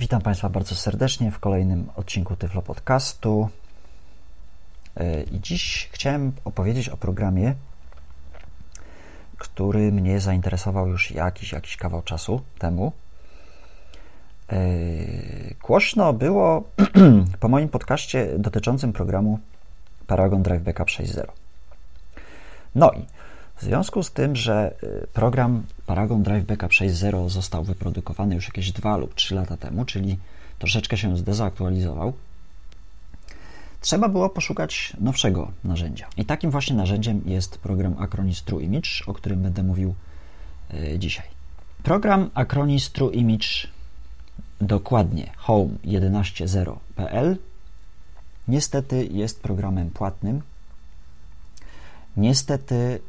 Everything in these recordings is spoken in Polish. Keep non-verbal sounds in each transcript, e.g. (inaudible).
Witam Państwa bardzo serdecznie w kolejnym odcinku Tyflo Podcastu. E, I dziś chciałem opowiedzieć o programie, który mnie zainteresował już jakiś, jakiś kawał czasu temu. E, głośno było (clears throat) po moim podcaście dotyczącym programu Paragon Drive Backup 6.0. No i w związku z tym, że y, program Paragon Drive Backup 6.0 został wyprodukowany już jakieś 2 lub 3 lata temu, czyli troszeczkę się zdezaktualizował, trzeba było poszukać nowszego narzędzia. I takim właśnie narzędziem jest program Acronis True Image, o którym będę mówił y, dzisiaj. Program Acronis True Image dokładnie home11.0.pl niestety jest programem płatnym. Niestety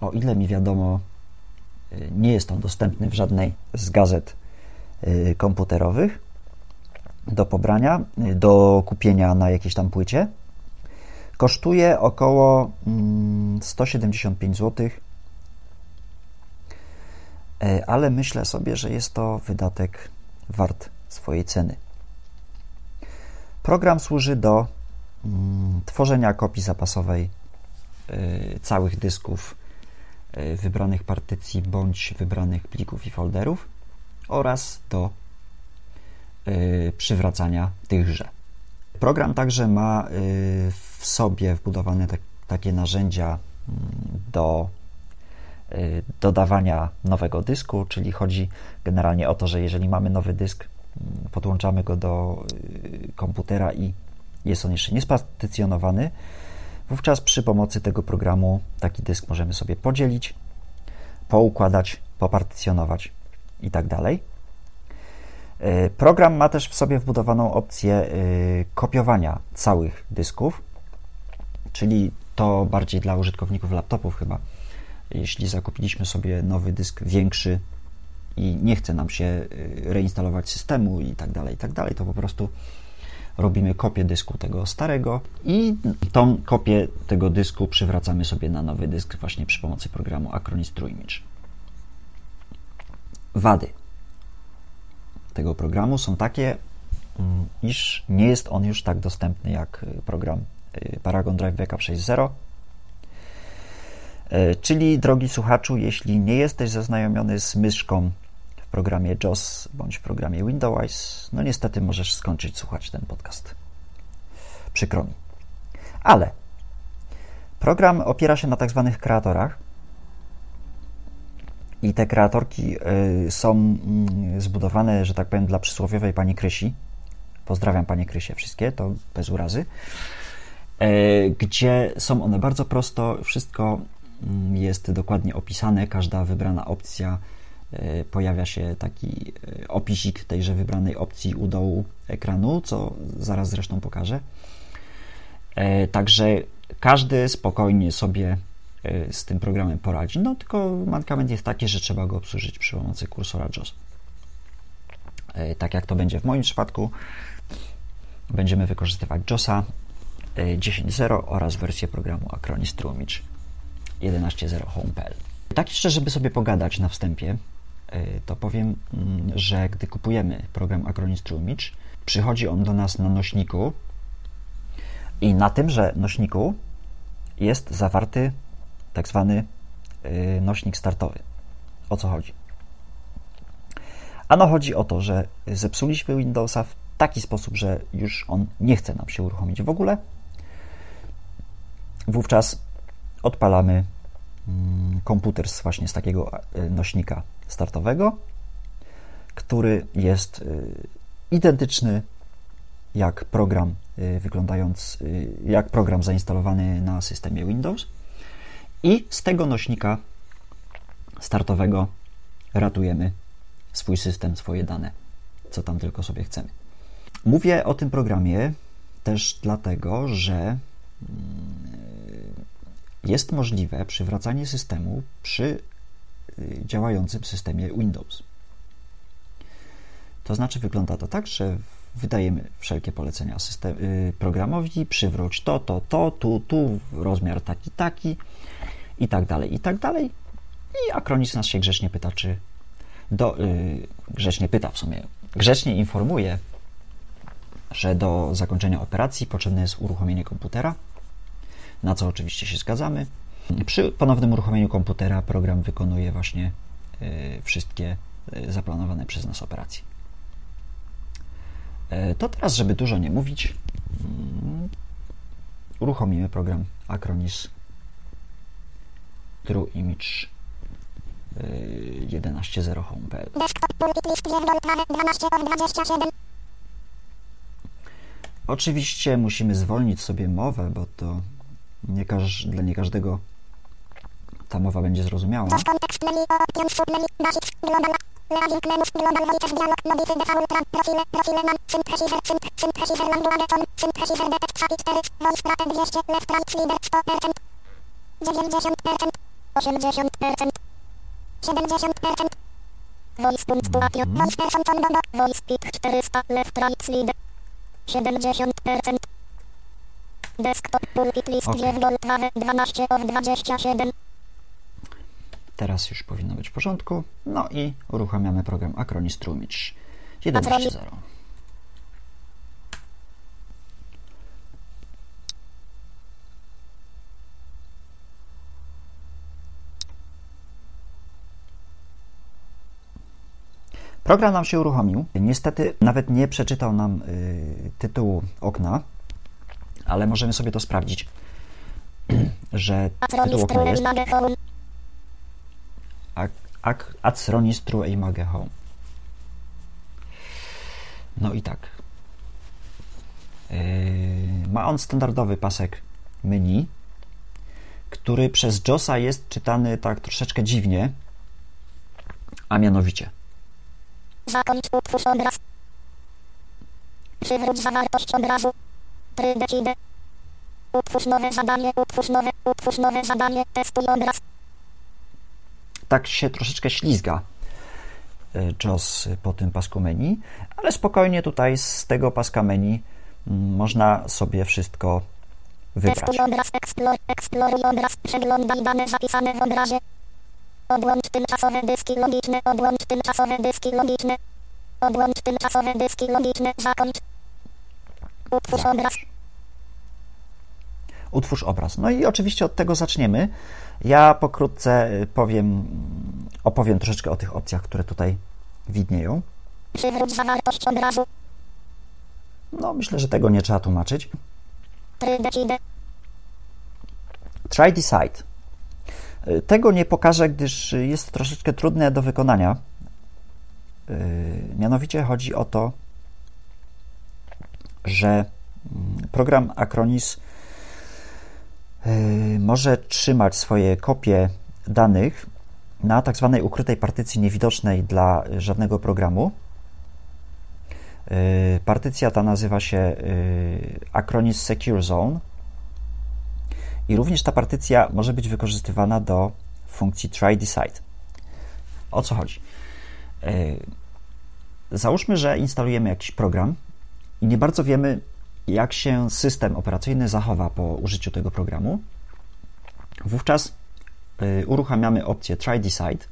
o ile mi wiadomo, y, nie jest on dostępny w żadnej z gazet y, komputerowych do pobrania, do kupienia na jakiejś tam płycie. Kosztuje około 175 zł, ale myślę sobie, że jest to wydatek wart swojej ceny. Program służy do mm, tworzenia kopii zapasowej całych dysków y, wybranych partycji bądź wybranych plików i folderów oraz do y, przywracania tychże. Program także ma w sobie wbudowane tak, takie narzędzia mm, do dodawania nowego dysku, czyli chodzi generalnie o to, że jeżeli mamy nowy dysk, mm, podłączamy go do komputera i jest on jeszcze niespartycjonowany, Wówczas przy pomocy tego programu taki dysk możemy sobie podzielić, poukładać, popartycjonować i tak. E, program ma też w sobie wbudowaną opcję e, kopiowania całych dysków, czyli to bardziej dla użytkowników laptopów chyba. Jeśli zakupiliśmy sobie nowy dysk większy i nie chce nam się e, reinstalować systemu i tak dalej, i tak to po prostu robimy kopię dysku tego starego i tą kopię tego dysku przywracamy sobie na nowy dysk właśnie przy pomocy programu Acronis True Image. Wady tego programu są takie, mm, iż nie jest on już tak dostępny jak y, program y, Paragon Drive Backup 6.0. Y, czyli, drogi słuchaczu, jeśli nie jesteś zaznajomiony z myszką programie JOS bądź w programie Windows, no niestety możesz skończyć słuchać ten podcast. Przykro mi. Ale program opiera się na tak zwanych kreatorach i te kreatorki y, są mm, zbudowane, że tak powiem, dla przysłowiowej pani Krysi. Pozdrawiam panie Krysie wszystkie, to bez urazy. E, gdzie są one bardzo prosto, wszystko mm, jest dokładnie opisane, każda wybrana opcja pojawia się taki e, opisik tejże wybranej opcji u dołu ekranu, co zaraz zresztą pokażę. E, także każdy spokojnie sobie z tym programem poradzi. No tylko mankament jest taki, że trzeba go obsłużyć przy pomocy kursora JOS. Tak jak to będzie w moim przypadku, będziemy wykorzystywać JOSa 10.0 oraz wersję programu Acronis Trumage 11.0 Home.pl. Tak jeszcze, żeby sobie pogadać na wstępie, E, to powiem, mm, że gdy kupujemy program Acronis True Image, przychodzi on do nas na nośniku i na tymże nośniku jest zawarty tak zwany e, nośnik startowy. O co chodzi? Ano chodzi o to, że zepsuliśmy Windowsa w taki sposób, że już on nie chce nam się uruchomić w ogóle. Wówczas odpalamy mm, komputer właśnie z takiego e, nośnika startowego, który jest y, identyczny jak program y, wyglądając, y, jak program zainstalowany na systemie Windows i z tego nośnika startowego ratujemy swój system, swoje dane, co tam tylko sobie chcemy. Mówię o tym programie też dlatego, że mm, jest możliwe przywracanie systemu przy działającym systemie Windows. To znaczy wygląda to tak, że wydajemy wszelkie polecenia system, y, programowi, przywróć to, to, to, tu, tu, rozmiar taki, taki i tak dalej, i tak dalej. I Acronis nas się grzecznie pyta, czy do, yy, grzecznie pyta w sumie, grzecznie informuje, że do zakończenia operacji potrzebne jest uruchomienie komputera, na co oczywiście się zgadzamy. Przy ponownym uruchomieniu komputera program wykonuje właśnie y, wszystkie y, zaplanowane przez nas operacje. E, to teraz, żeby dużo nie mówić, mm, uruchomimy program Acronis True Image 11.0 home.pl. Oczywiście musimy zwolnić sobie mowę, bo to nie dla nie każdego ta mowa będzie zrozumiała. Leading menus global latest dialog modify default trap profile profile man synthesizer synthesizer language ton synthesizer detect happy 4 voice track 200 left right slider 100% 90% 80% 70% Voice punkt pułapio Voice person ton bobo Voice pik 400 left right slider 70% Desktop pulpit list okay. 12 of 27 Teraz już powinno być w porządku. No i uruchamiamy program Acronis Trumicz 1.0. Program nam się uruchomił. Niestety nawet nie przeczytał nam y, tytułu okna, ale możemy sobie to sprawdzić, (clears throat) że tytuł okna jest ac acronistru eimage home. No i tak. Yy, ma on standardowy pasek menu, który przez JOSa jest czytany tak troszeczkę dziwnie, a mianowicie. Zakończ utwórz obraz. Przywróć zawartość obrazu. Trydecide. Utwórz nowe zadanie, utwórz nowe, utwórz nowe zadanie, testuj obraz tak się troszeczkę ślizga e, JOS po tym pasku menu, ale spokojnie tutaj z tego paska menu mm, można sobie wszystko wybrać. Eksploruj obraz, przeglądaj dane zapisane w obrazie. Tymczasowe dyski logiczne, tymczasowe dyski logiczne. Tymczasowe dyski logiczne, zakończ. Utwórz obraz. Utwórz obraz. No i oczywiście od tego zaczniemy. Ja pokrótce y, powiem, opowiem troszeczkę o tych opcjach, które tutaj widnieją. Przywróć zawartość obrazu. No, myślę, że tego nie trzeba tłumaczyć. Try decide. Y, tego nie pokażę, gdyż jest troszeczkę trudne do wykonania. Y, mianowicie chodzi o to, że mm, program Acronis może trzymać swoje kopie danych na tak zwanej ukrytej partycji niewidocznej dla żadnego programu. Y, partycja ta nazywa się y, Acronis Secure Zone i również ta partycja może być wykorzystywana do funkcji try decide. O co chodzi? Załóżmy, że instalujemy jakiś program i nie bardzo wiemy, jak się system operacyjny zachowa po użyciu tego programu, wówczas y, uruchamiamy opcję Try Decide.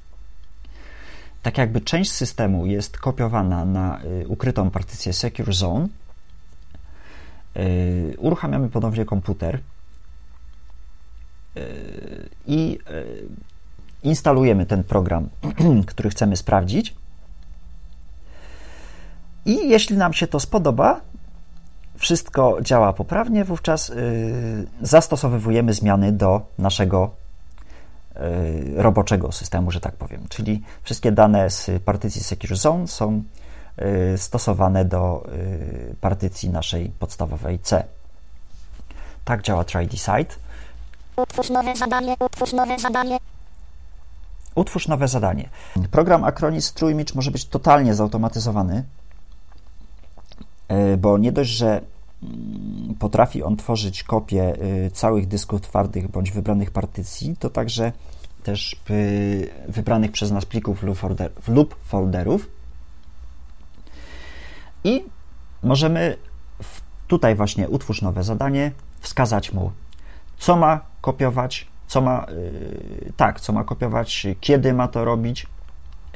Tak jakby część systemu jest kopiowana na y, ukrytą partycję Secure Zone. Y, uruchamiamy ponownie komputer i instalujemy ten program, (clears throat) który chcemy sprawdzić. I jeśli nam się to spodoba, wszystko działa poprawnie, wówczas y, zastosowujemy zmiany do naszego y, roboczego systemu, że tak powiem. Czyli wszystkie dane z partycji Secure Zone są y, stosowane do partycji naszej podstawowej C. Tak działa Try Decide. Utwórz nowe zadanie, utwórz nowe zadanie. Utwórz nowe zadanie. Program Acronis TrueImage może być totalnie zautomatyzowany bo nie dość, że mm, potrafi on tworzyć kopie e, całych dysków twardych bądź wybranych partycji, to także też wybranych przez nas plików lub folderów. I możemy tutaj właśnie utwórz nowe zadanie, wskazać mu, co ma kopiować, co ma, e, tak, co ma kopiować, kiedy ma to robić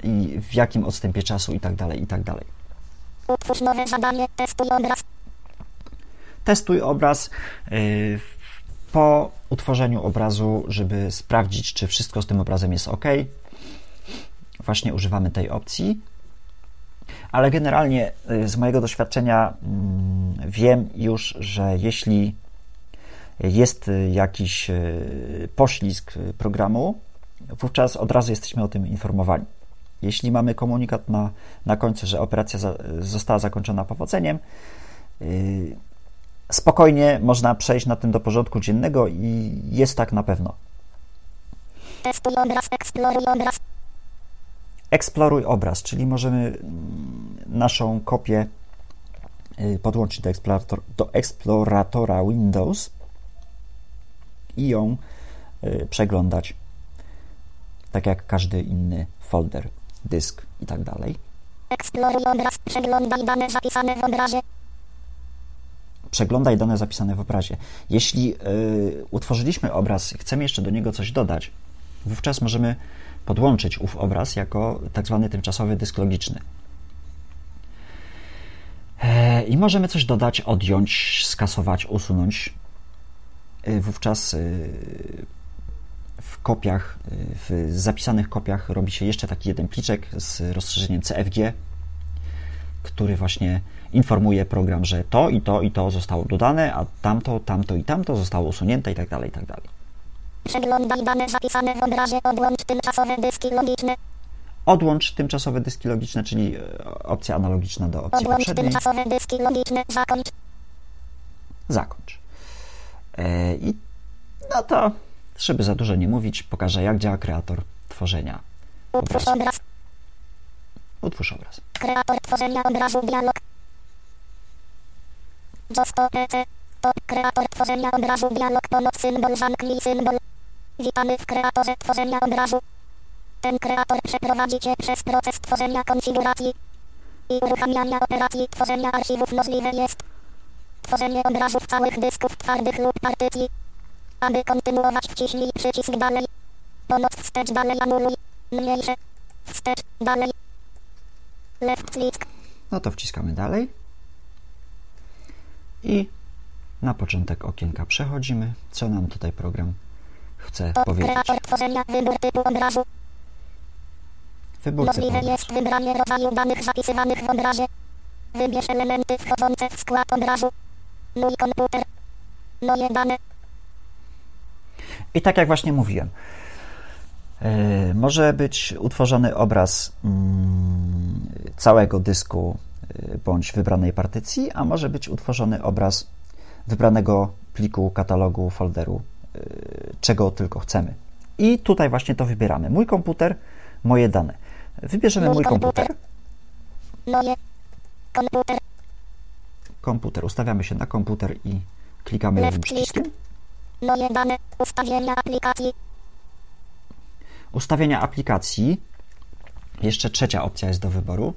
i w jakim odstępie czasu i tak dalej, i tak dalej. Utwórz nowe zadanie, testuj obraz. Testuj obraz. y, Po utworzeniu obrazu, żeby sprawdzić, czy wszystko z tym obrazem jest ok, właśnie używamy tej opcji. Ale generalnie y, z mojego doświadczenia mm, wiem już, że jeśli jest y, jakiś poślizg programu, wówczas od razu jesteśmy o tym informowani. Jeśli mamy komunikat na, na końcu, że operacja za, została zakończona powodzeniem, y, spokojnie można przejść na tym do porządku dziennego i jest tak na pewno. Testuj obraz, eksploruj obraz. Eksploruj obraz, czyli możemy mm, naszą kopię y, podłączyć do, eksplorator, do eksploratora Windows i ją y, przeglądać, tak jak każdy inny folder, dysk i tak dalej. Eksploruj obraz, przeglądaj dane zapisane w obrazie. Przeglądaj dane zapisane w obrazie. Jeśli y, utworzyliśmy obraz i chcemy jeszcze do niego coś dodać, wówczas możemy podłączyć ów obraz jako tak zwany tymczasowy dysk logiczny. E, I możemy coś dodać, odjąć, skasować, usunąć. E, Wówczas w kopiach, e, w zapisanych kopiach robi się jeszcze taki jeden pliczek z rozszerzeniem CFG, który właśnie informuje program, że to i to i to zostało dodane, a tamto, tamto i tamto zostało usunięte i tak dalej, i tak dalej. Przeglądaj dane zapisane w obrazie. Odłącz tymczasowe dyski logiczne. Odłącz tymczasowe dyski logiczne, czyli e, opcja analogiczna do opcji Odłącz poprzedniej. tymczasowe dyski logiczne. Zakończ. Zakończ. E, I no to, żeby za dużo nie mówić, pokażę, jak działa kreator tworzenia Utwórz obraz. Utwórz obraz. Kreator tworzenia obrazu. Dialog. Josto EC. To kreator tworzenia obrazu. Dialog. Pomoc symbol. Zamknij symbol. Witamy w kreatorze tworzenia obrazu. Ten kreator przeprowadzi Cię przez proces tworzenia konfiguracji i uruchamiania operacji tworzenia archiwów możliwe jest. Tworzenie obrazów całych dysków twardych lub partycji. Aby kontynuować wciśnij przycisk dalej. Pomoc wstecz dalej anuluj. Mniejsze. Wstecz dalej. Left click. No to wciskamy dalej. I na początek okienka przechodzimy, co nam tutaj program chce To powiedzieć. tworzenia. Wybór typu obrazu. Wybór Możliwe jest wybranie rodzaju danych zapisywanych w obrazie. Wybierz elementy wchodzące w skład obrazu. Mój komputer. Moje dane. I tak jak właśnie mówiłem, e, może być utworzony obraz mm, całego dysku e, bądź wybranej partycji, a może być utworzony obraz wybranego pliku, katalogu, folderu, e, czego tylko chcemy. I tutaj właśnie to wybieramy. Mój komputer, moje dane. Wybierzemy Mój mój komputer. komputer. Komputer. Komputer. Ustawiamy się na komputer i klikamy lewym przyciskiem. Moje dane. Ustawienia aplikacji. ustawienia aplikacji. Jeszcze trzecia opcja jest do wyboru.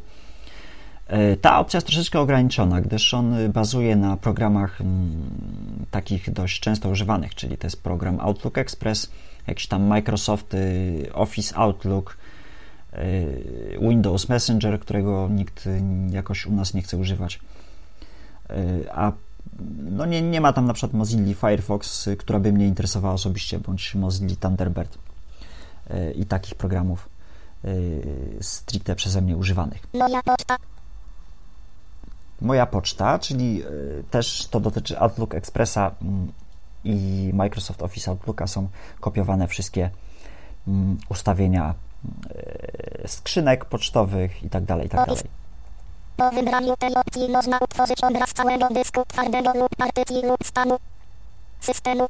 E, Ta opcja jest troszeczkę ograniczona, gdyż on bazuje na programach mm, takich dość często używanych, czyli to jest program Outlook Express, jakiś tam Microsoft y, Office Outlook, y, Windows Messenger, którego nikt jakoś u nas nie chce używać. Y, A no nie, nie ma tam na przykład Mozilla Firefox, y, która by mnie interesowała osobiście, bądź Mozilla Thunderbird y, i takich programów y, stricte przeze mnie używanych. Moja poczta. Moja poczta, czyli też to dotyczy Outlook Expressa mm, i Microsoft Office Outlooka są kopiowane wszystkie mm, ustawienia skrzynek pocztowych i tak dalej, i tak dalej. Po wybraniu tej opcji można utworzyć obraz całego dysku twardego lub partycji lub stanu systemu.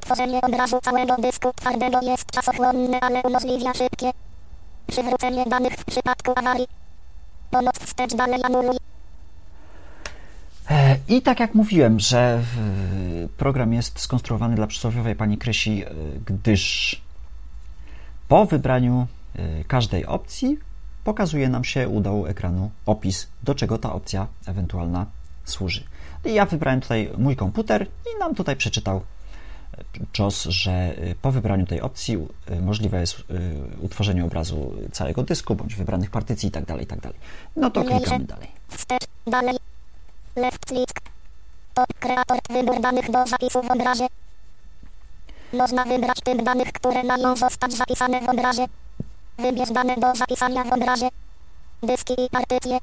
Tworzenie obrazu całego dysku twardego jest czasochłonne, ale umożliwia szybkie przywrócenie danych w przypadku awarii. Pomoc wstecz dalej anuluj. E, I tak jak mówiłem, że program jest skonstruowany dla przysłowiowej pani Krysi, y, gdyż po wybraniu y, każdej opcji pokazuje nam się u dołu ekranu opis, do czego ta opcja ewentualna służy. I ja wybrałem tutaj mój komputer i nam tutaj przeczytał, y, JOS, że po wybraniu tej opcji możliwe jest utworzenie obrazu całego dysku, bądź wybranych partycji itd., itd. No to klikamy dalej. Dalej. Left click. To kreator wybór danych do zapisu w obrazie. Można wybrać typ danych, które mają zostać zapisane w obrazie. Wybierz dane do zapisania w obrazie. Dyski i partycje.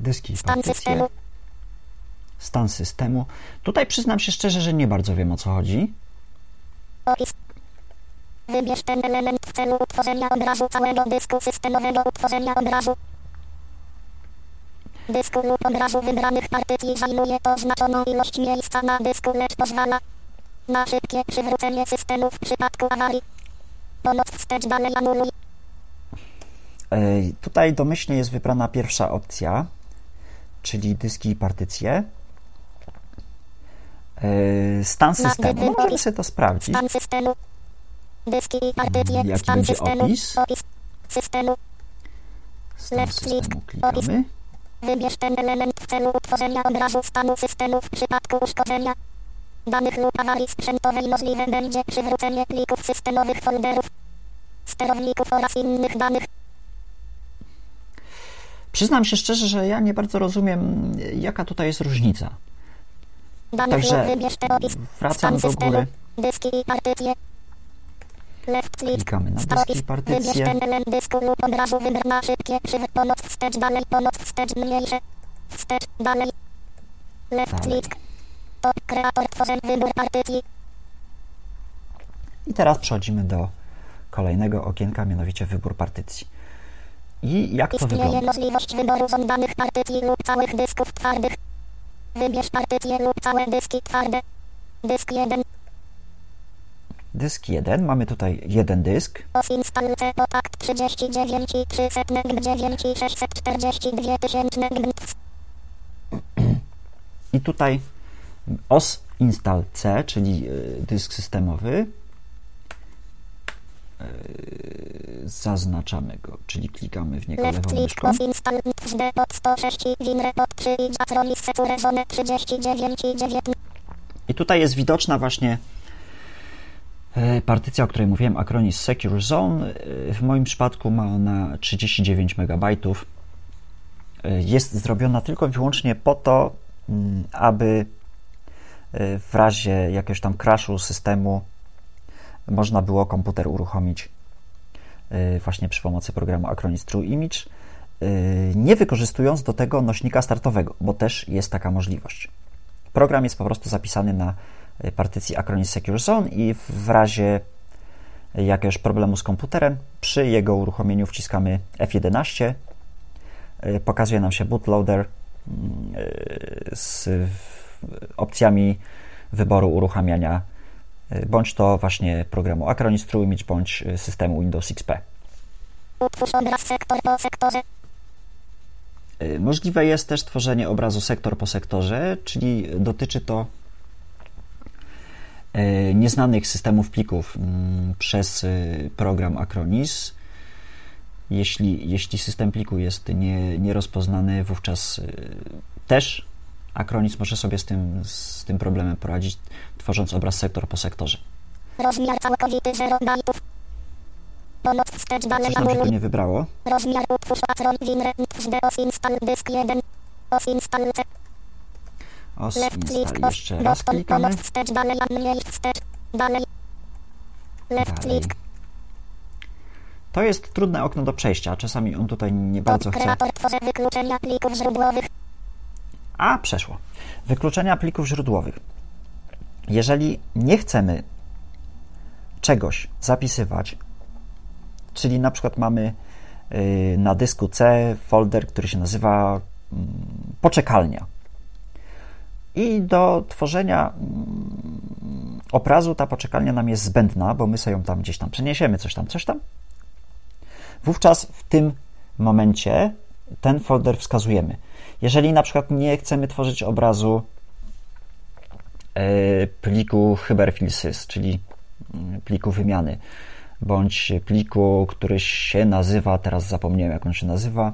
Dyski i Stan systemu. Stan systemu. Tutaj przyznam się szczerze, że nie bardzo wiem o co chodzi. Opis. Wybierz ten element w celu utworzenia obrazu całego dysku systemowego utworzenia obrazu. Dysku lub obrazu wybranych partycji zajmuje to znaczoną ilość miejsca na dysku, lecz pozwala na szybkie przywrócenie systemu w przypadku awarii. Tutaj domyślnie jest wybrana pierwsza opcja, czyli dyski i partycje. Ej, Stan systemu. Możemy sobie to sprawdzić. Stan systemu. Dyski i partycje. Jaki Stan będzie systemu. opis? Opis systemu. Stan systemu klikamy. Wybierz ten element w celu utworzenia obrazu stanu systemu w przypadku uszkodzenia danych lub awarii sprzętowej możliwe będzie przywrócenie plików systemowych folderów, sterowników oraz innych danych. Przyznam się szczerze, że ja nie bardzo rozumiem, jaka tutaj jest różnica. danych Także wracam do góry. Dyski i partycje. Left. Klikamy na dyski i partycje. Wybierz ten element dysku lub obrazu na szybkie pomoc wstecz dalej pomoc wstecz mniejsze. Wstecz dalej. Left click. To kreator tworzeń wybór partycji. I teraz przechodzimy do kolejnego okienka, mianowicie wybór partycji. I jak to Istnieje wygląda? możliwość wyboru żądanych partycji lub całych dysków twardych. Wybierz partycje lub całe dyski twarde. Dysk 1. Dysk 1, mamy tutaj jeden dysk. OS install C potakt 39 i 300 9 i 642 tysięczne GNTS. I tutaj OS install C, czyli y, dysk systemowy. Y, Zaznaczamy go, czyli klikamy w niego Left lewą myszką. OS install NTFS D pod 106 i WinRe pod 3 i Jatronis Secure Zone 39 i 9. I tutaj jest widoczna właśnie e, partycja, o której mówiłem, Acronis Secure Zone. E, W moim przypadku ma ona 39 MB. E, Jest zrobiona tylko i wyłącznie po to, mm, aby e, w razie jakiegoś tam crashu systemu można było komputer uruchomić e, właśnie przy pomocy programu Acronis True Image, e, nie wykorzystując do tego nośnika startowego, bo też jest taka możliwość. Program jest po prostu zapisany na y, partycji Acronis Secure Zone i w razie jakiegoś problemu z komputerem, przy jego uruchomieniu wciskamy F11, y, pokazuje nam się bootloader mm, y, z opcjami wyboru uruchamiania y, bądź to właśnie programu Acronis True Image, bądź y, systemu Windows XP. Sektor po sektorze. Y, Możliwe jest też tworzenie obrazu sektor po sektorze, czyli dotyczy to nieznanych systemów plików mm, przez program Acronis. Jeśli, jeśli system pliku jest nie, nierozpoznany, wówczas też Acronis może sobie z tym, z tym problemem poradzić, tworząc obraz sektor po sektorze. Rozmiar całkowity 0 bajtów. Pomoc wstecz dalej anuluj. nie wybrało. Rozmiar utwórz patron WinRe NTFS D OS install dysk 1. OS install C. Os Left install. Jeszcze raz klikamy. pomoc wstecz dalej a mniej wstecz. Dalej. Left Dalej. click. To jest trudne okno do przejścia. Czasami on tutaj nie bardzo chce. Kreator tworzy wykluczenia plików źródłowych. A, przeszło. Wykluczenia plików źródłowych. Jeżeli nie chcemy czegoś zapisywać, czyli na przykład mamy y, na dysku C folder, który się nazywa mm, poczekalnia. I do tworzenia mm, obrazu ta poczekalnia nam jest zbędna, bo my sobie ją tam gdzieś tam przeniesiemy, coś tam, coś tam. Wówczas w tym momencie ten folder wskazujemy. Jeżeli na przykład nie chcemy tworzyć obrazu e, pliku hyperfilsys, czyli mm, pliku wymiany, bądź pliku, który się nazywa, teraz zapomniałem jak on się nazywa,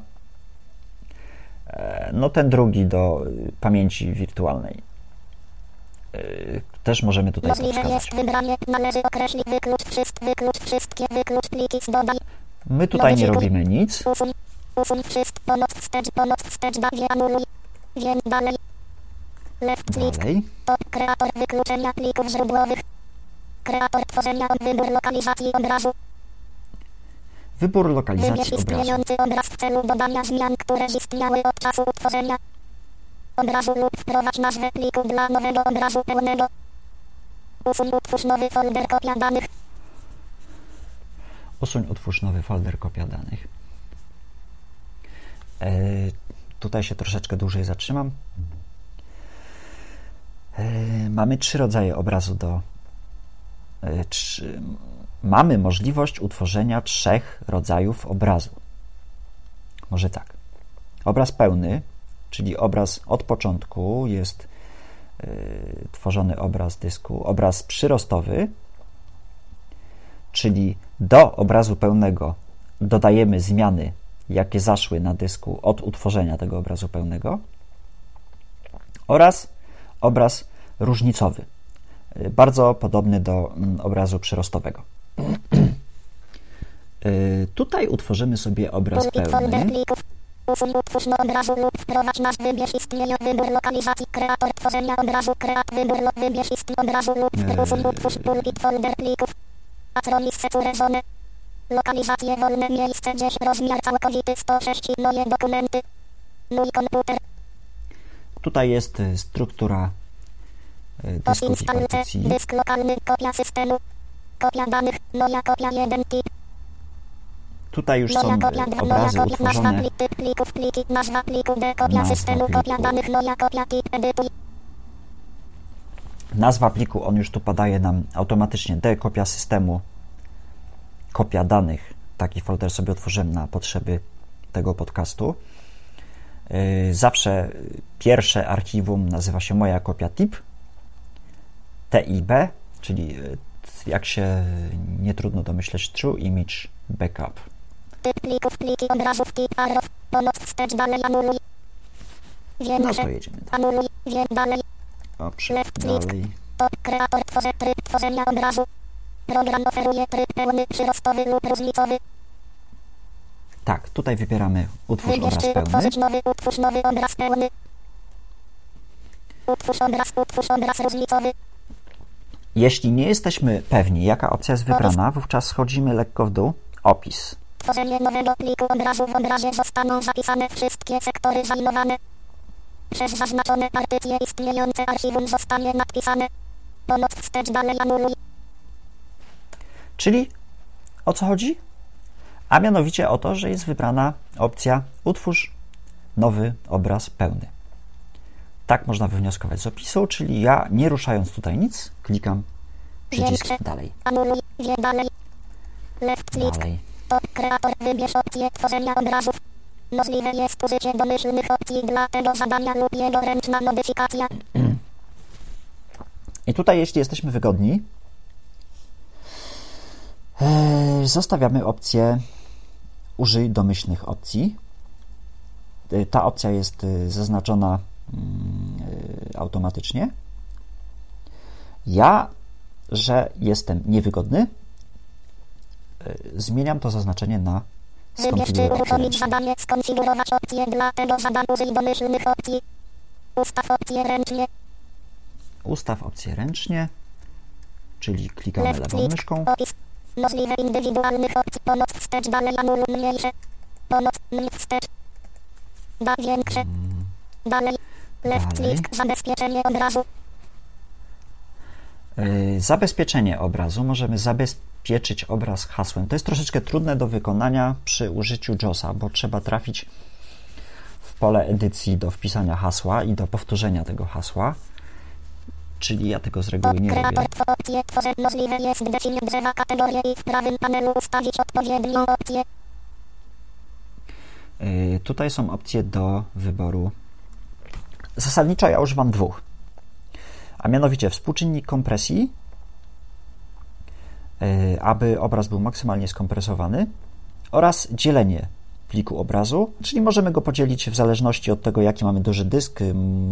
e, no ten drugi do pamięci wirtualnej. y, też możemy tutaj Możliwe jest wybranie. Należy określić wyklucz, wszystkie, wyklucz wszystkie, wyklucz pliki z. My tutaj nie robimy nic. Usuń. Wszystko. Wstecz, pomoc wstecz, bawię, anuluj. Wiem dalej. Left click. Dalej. To kreator wykluczenia plików źródłowych. Kreator tworzenia wybór lokalizacji obrazu. Wybór lokalizacji obrazu. obraz w celu dodania zmian, które istniały od czasu utworzenia obrazu lub wprowadź nazwę pliku dla nowego obrazu pełnego. Usuń utwórz nowy folder kopia danych. Usuń, utwórz nowy folder, kopia danych. E, tutaj się troszeczkę dłużej zatrzymam. E, mamy trzy rodzaje obrazu do. E, trzy, mamy możliwość utworzenia trzech rodzajów obrazu. Może tak. Obraz pełny, czyli obraz od początku, jest tworzony obraz dysku. Obraz przyrostowy, czyli do obrazu pełnego dodajemy zmiany, jakie zaszły na dysku od utworzenia tego obrazu pełnego, oraz obraz różnicowy, y, bardzo podobny do mm, obrazu przyrostowego. (clears throat) Y, Tutaj utworzymy sobie obraz pełny. Usuń utwórz obrazu lub wprowadź. Wybierz wybór lokalizacji. Kreator tworzenia obrazu. Kreat wybór wybierz obrazu lub Eee. usuń utwórz pulpit folder plików. Zone. Lokalizacje wolne miejsce gdzieś rozmiar całkowity 106 moje dokumenty. Mój komputer. Tutaj jest y, struktura y, dysków i. Dysk lokalny. Kopia systemu. Kopia danych. Moja kopia 1 tip. Tutaj już są y, 2. Moja obrazy utworzone. plik. Typ plików. Pliki. Nazwa pliku D. Kopia Nazwa systemu. Kopia danych. Moja kopia tip. Edytuj. Nazwa pliku, on już tu podaje nam automatycznie D, kopia systemu, kopia danych. Taki folder sobie otworzyłem na potrzeby tego podcastu. Yy, Zawsze pierwsze archiwum nazywa się moja kopia tip, TIB, czyli yy, jak się nie trudno domyśleć, True Image Backup. No to jedziemy dalej. Dobrze, dalej. to kreator tworzenia obrazu. Program oferuje tryb pełny, przyrostowy lub różnicowy. Tak, tutaj wybieramy utwórz Wybierz obraz pełny. utworzyć nowy, utwórz nowy obraz pełny. Utwórz obraz, utwórz obraz różnicowy. Jeśli nie jesteśmy pewni, jaka opcja jest wybrana, wówczas schodzimy lekko w dół. Opis. Tworzenie nowego pliku obrazu w obrazie zostaną zapisane wszystkie sektory zajmowane. Przez zaznaczone partycje istniejące archiwum zostanie nadpisane. Pomoc wstecz dalej anuluj. Czyli o co chodzi? A mianowicie o to, że jest wybrana opcja utwórz nowy obraz pełny. Tak można wywnioskować z opisu, czyli ja nie ruszając tutaj nic, klikam przycisk dalej. Dalej. Kreator wybierz opcję tworzenia obrazów. Możliwe jest użycie domyślnych opcji dla tego zadania lub jego ręczna modyfikacja. (clears throat) I tutaj, jeśli jesteśmy wygodni, zostawiamy opcję użyj domyślnych opcji. E, Ta opcja jest e, zaznaczona mm, e, automatycznie. Ja, że jestem niewygodny, e, zmieniam to zaznaczenie na skonfigurować zadanie, skonfigurować opcję dla tego zadania. Użyj domyślnych opcji. Ustaw opcję ręcznie. Ustaw opcję ręcznie, czyli klikamy lewą myszką. Opis. Możliwe indywidualnych opcji. Pomoc wstecz dalej anuluj mniejsze. Pomoc mniej wstecz. Da większe. Dalej. Left Dalej. click. Zabezpieczenie obrazu. Yy, Zabezpieczenie obrazu. Możemy zabezpieczyć obraz hasłem. To jest troszeczkę trudne do wykonania przy użyciu JOSa, bo trzeba trafić w pole edycji do wpisania hasła i do powtórzenia tego hasła. Czyli ja tego z reguły nie tw- opcje tworzę możliwe jest definiować drzewa kategorie i w prawym panelu ustawić odpowiednią opcję. Yy, Tutaj są opcje do wyboru. Zasadniczo ja używam dwóch. A mianowicie współczynnik kompresji, yy, aby obraz był maksymalnie skompresowany, oraz dzielenie pliku obrazu, czyli możemy go podzielić w zależności od tego, jaki mamy duży dysk.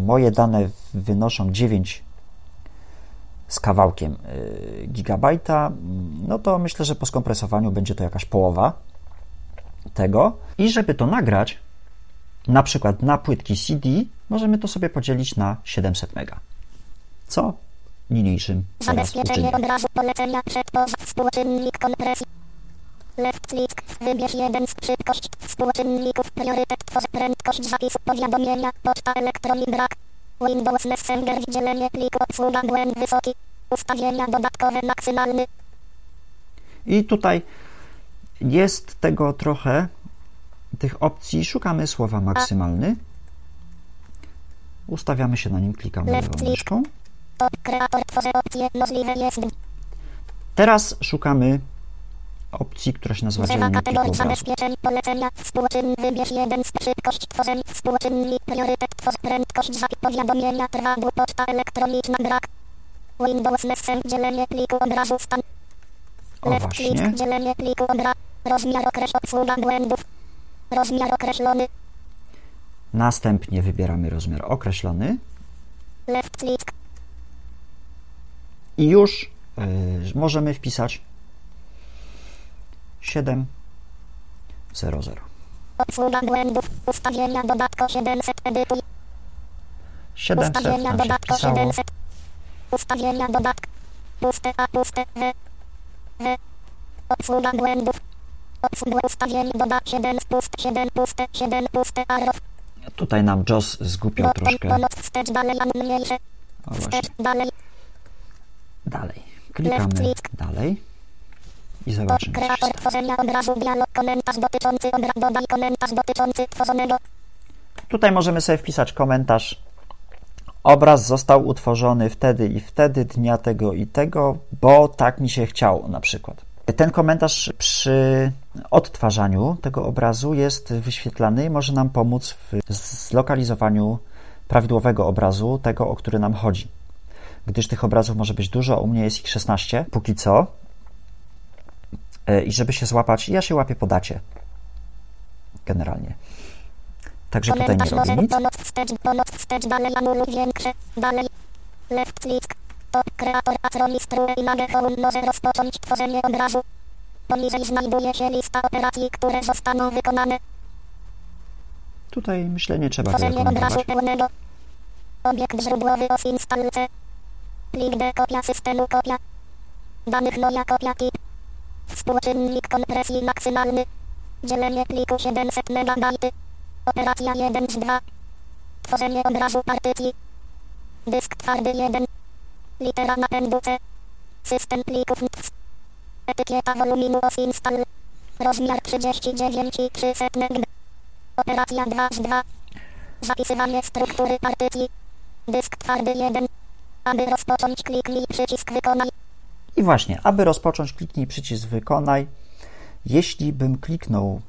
Moje dane wynoszą 9 z kawałkiem y, gigabajta, no to myślę, że po skompresowaniu będzie to jakaś połowa tego. I żeby to nagrać, na przykład na płytki CD, możemy to sobie podzielić na 700 mega. Co niniejszym Zabezpieczenie uczynię. obrazu polecenia przed poza współczynnik kompresji. Left click, wybierz jeden z szybkość współczynników, priorytet, tworz prędkość zapisu powiadomienia, poczta elektronik brak. Windows Messenger, dzielenie pliku, obsługa błęd wysoki, ustawienia dodatkowe maksymalny, I tutaj jest tego trochę, tych opcji. Szukamy słowa maksymalny. Ustawiamy się na nim, klikamy lewą myszką. Teraz szukamy opcji, która się nazywa pliku kategorii zabezpieczeń, polecenia, współczyn, wybierz jeden z szybkość współczynnik, priorytet, tworz prędkość, zapis powiadomienia, trwa, poczta elektroniczna, brak. Windows Messenger, dzielenie pliku obrazu, stan. O Left właśnie. click, dzielenie pliku rozmiar określ, obsługa błędów, rozmiar określony, Następnie wybieramy rozmiar określony left click, i już y, możemy wpisać 700. obsługa błędów, ustawienia dodatko 700, edytuj, 700 ustawienia dodatko wpisało. 700, ustawienia dodatk, puste A, puste W, W, obsługa błędów, obsługa ustawień, doda 7 puste, 7 puste, 7 puste, arrow, Tutaj nam JOS zgłupiał bottom, troszkę. wstecz, dalej, a mniejsze, wstecz, dalej, Dalej. Klikamy dalej i się kreator tworzenia obrazu, dialog, komentarz dotyczący obrazu, dodaj komentarz dotyczący tworzonego, Tutaj możemy sobie wpisać komentarz. Obraz został utworzony wtedy i wtedy, dnia tego i tego, bo tak mi się chciało na przykład. Ten komentarz przy odtwarzaniu tego obrazu jest wyświetlany i może nam pomóc w zlokalizowaniu prawidłowego obrazu, tego o który nam chodzi. Gdyż tych obrazów może być dużo, u mnie jest ich 16 póki co. E, I żeby się złapać, ja się łapię po dacie. Generalnie. Także tutaj nie robię nic. kreator Image Home może rozpocząć tworzenie obrazu. Poniżej znajduje się lista operacji, które zostaną wykonane. Tutaj myślę nie trzeba Tworzenie obrazu pełnego. Obiekt źródłowy os instalce. Plik D kopia systemu kopia. Danych moja kopia tip. Współczynnik kompresji maksymalny. Dzielenie pliku 700 MB. Operacja 1 z 2. Tworzenie obrazu partycji. Dysk twardy 1. Litera napędu C. System plików NTFS. Etykieta woluminu os install. Rozmiar 39 i 300 MB. Operacja 2 z 2. Zapisywanie struktury partycji. Dysk twardy 1. Aby rozpocząć kliknij przycisk wykonaj. I właśnie, aby rozpocząć, kliknij przycisk wykonaj. Jeśli bym kliknął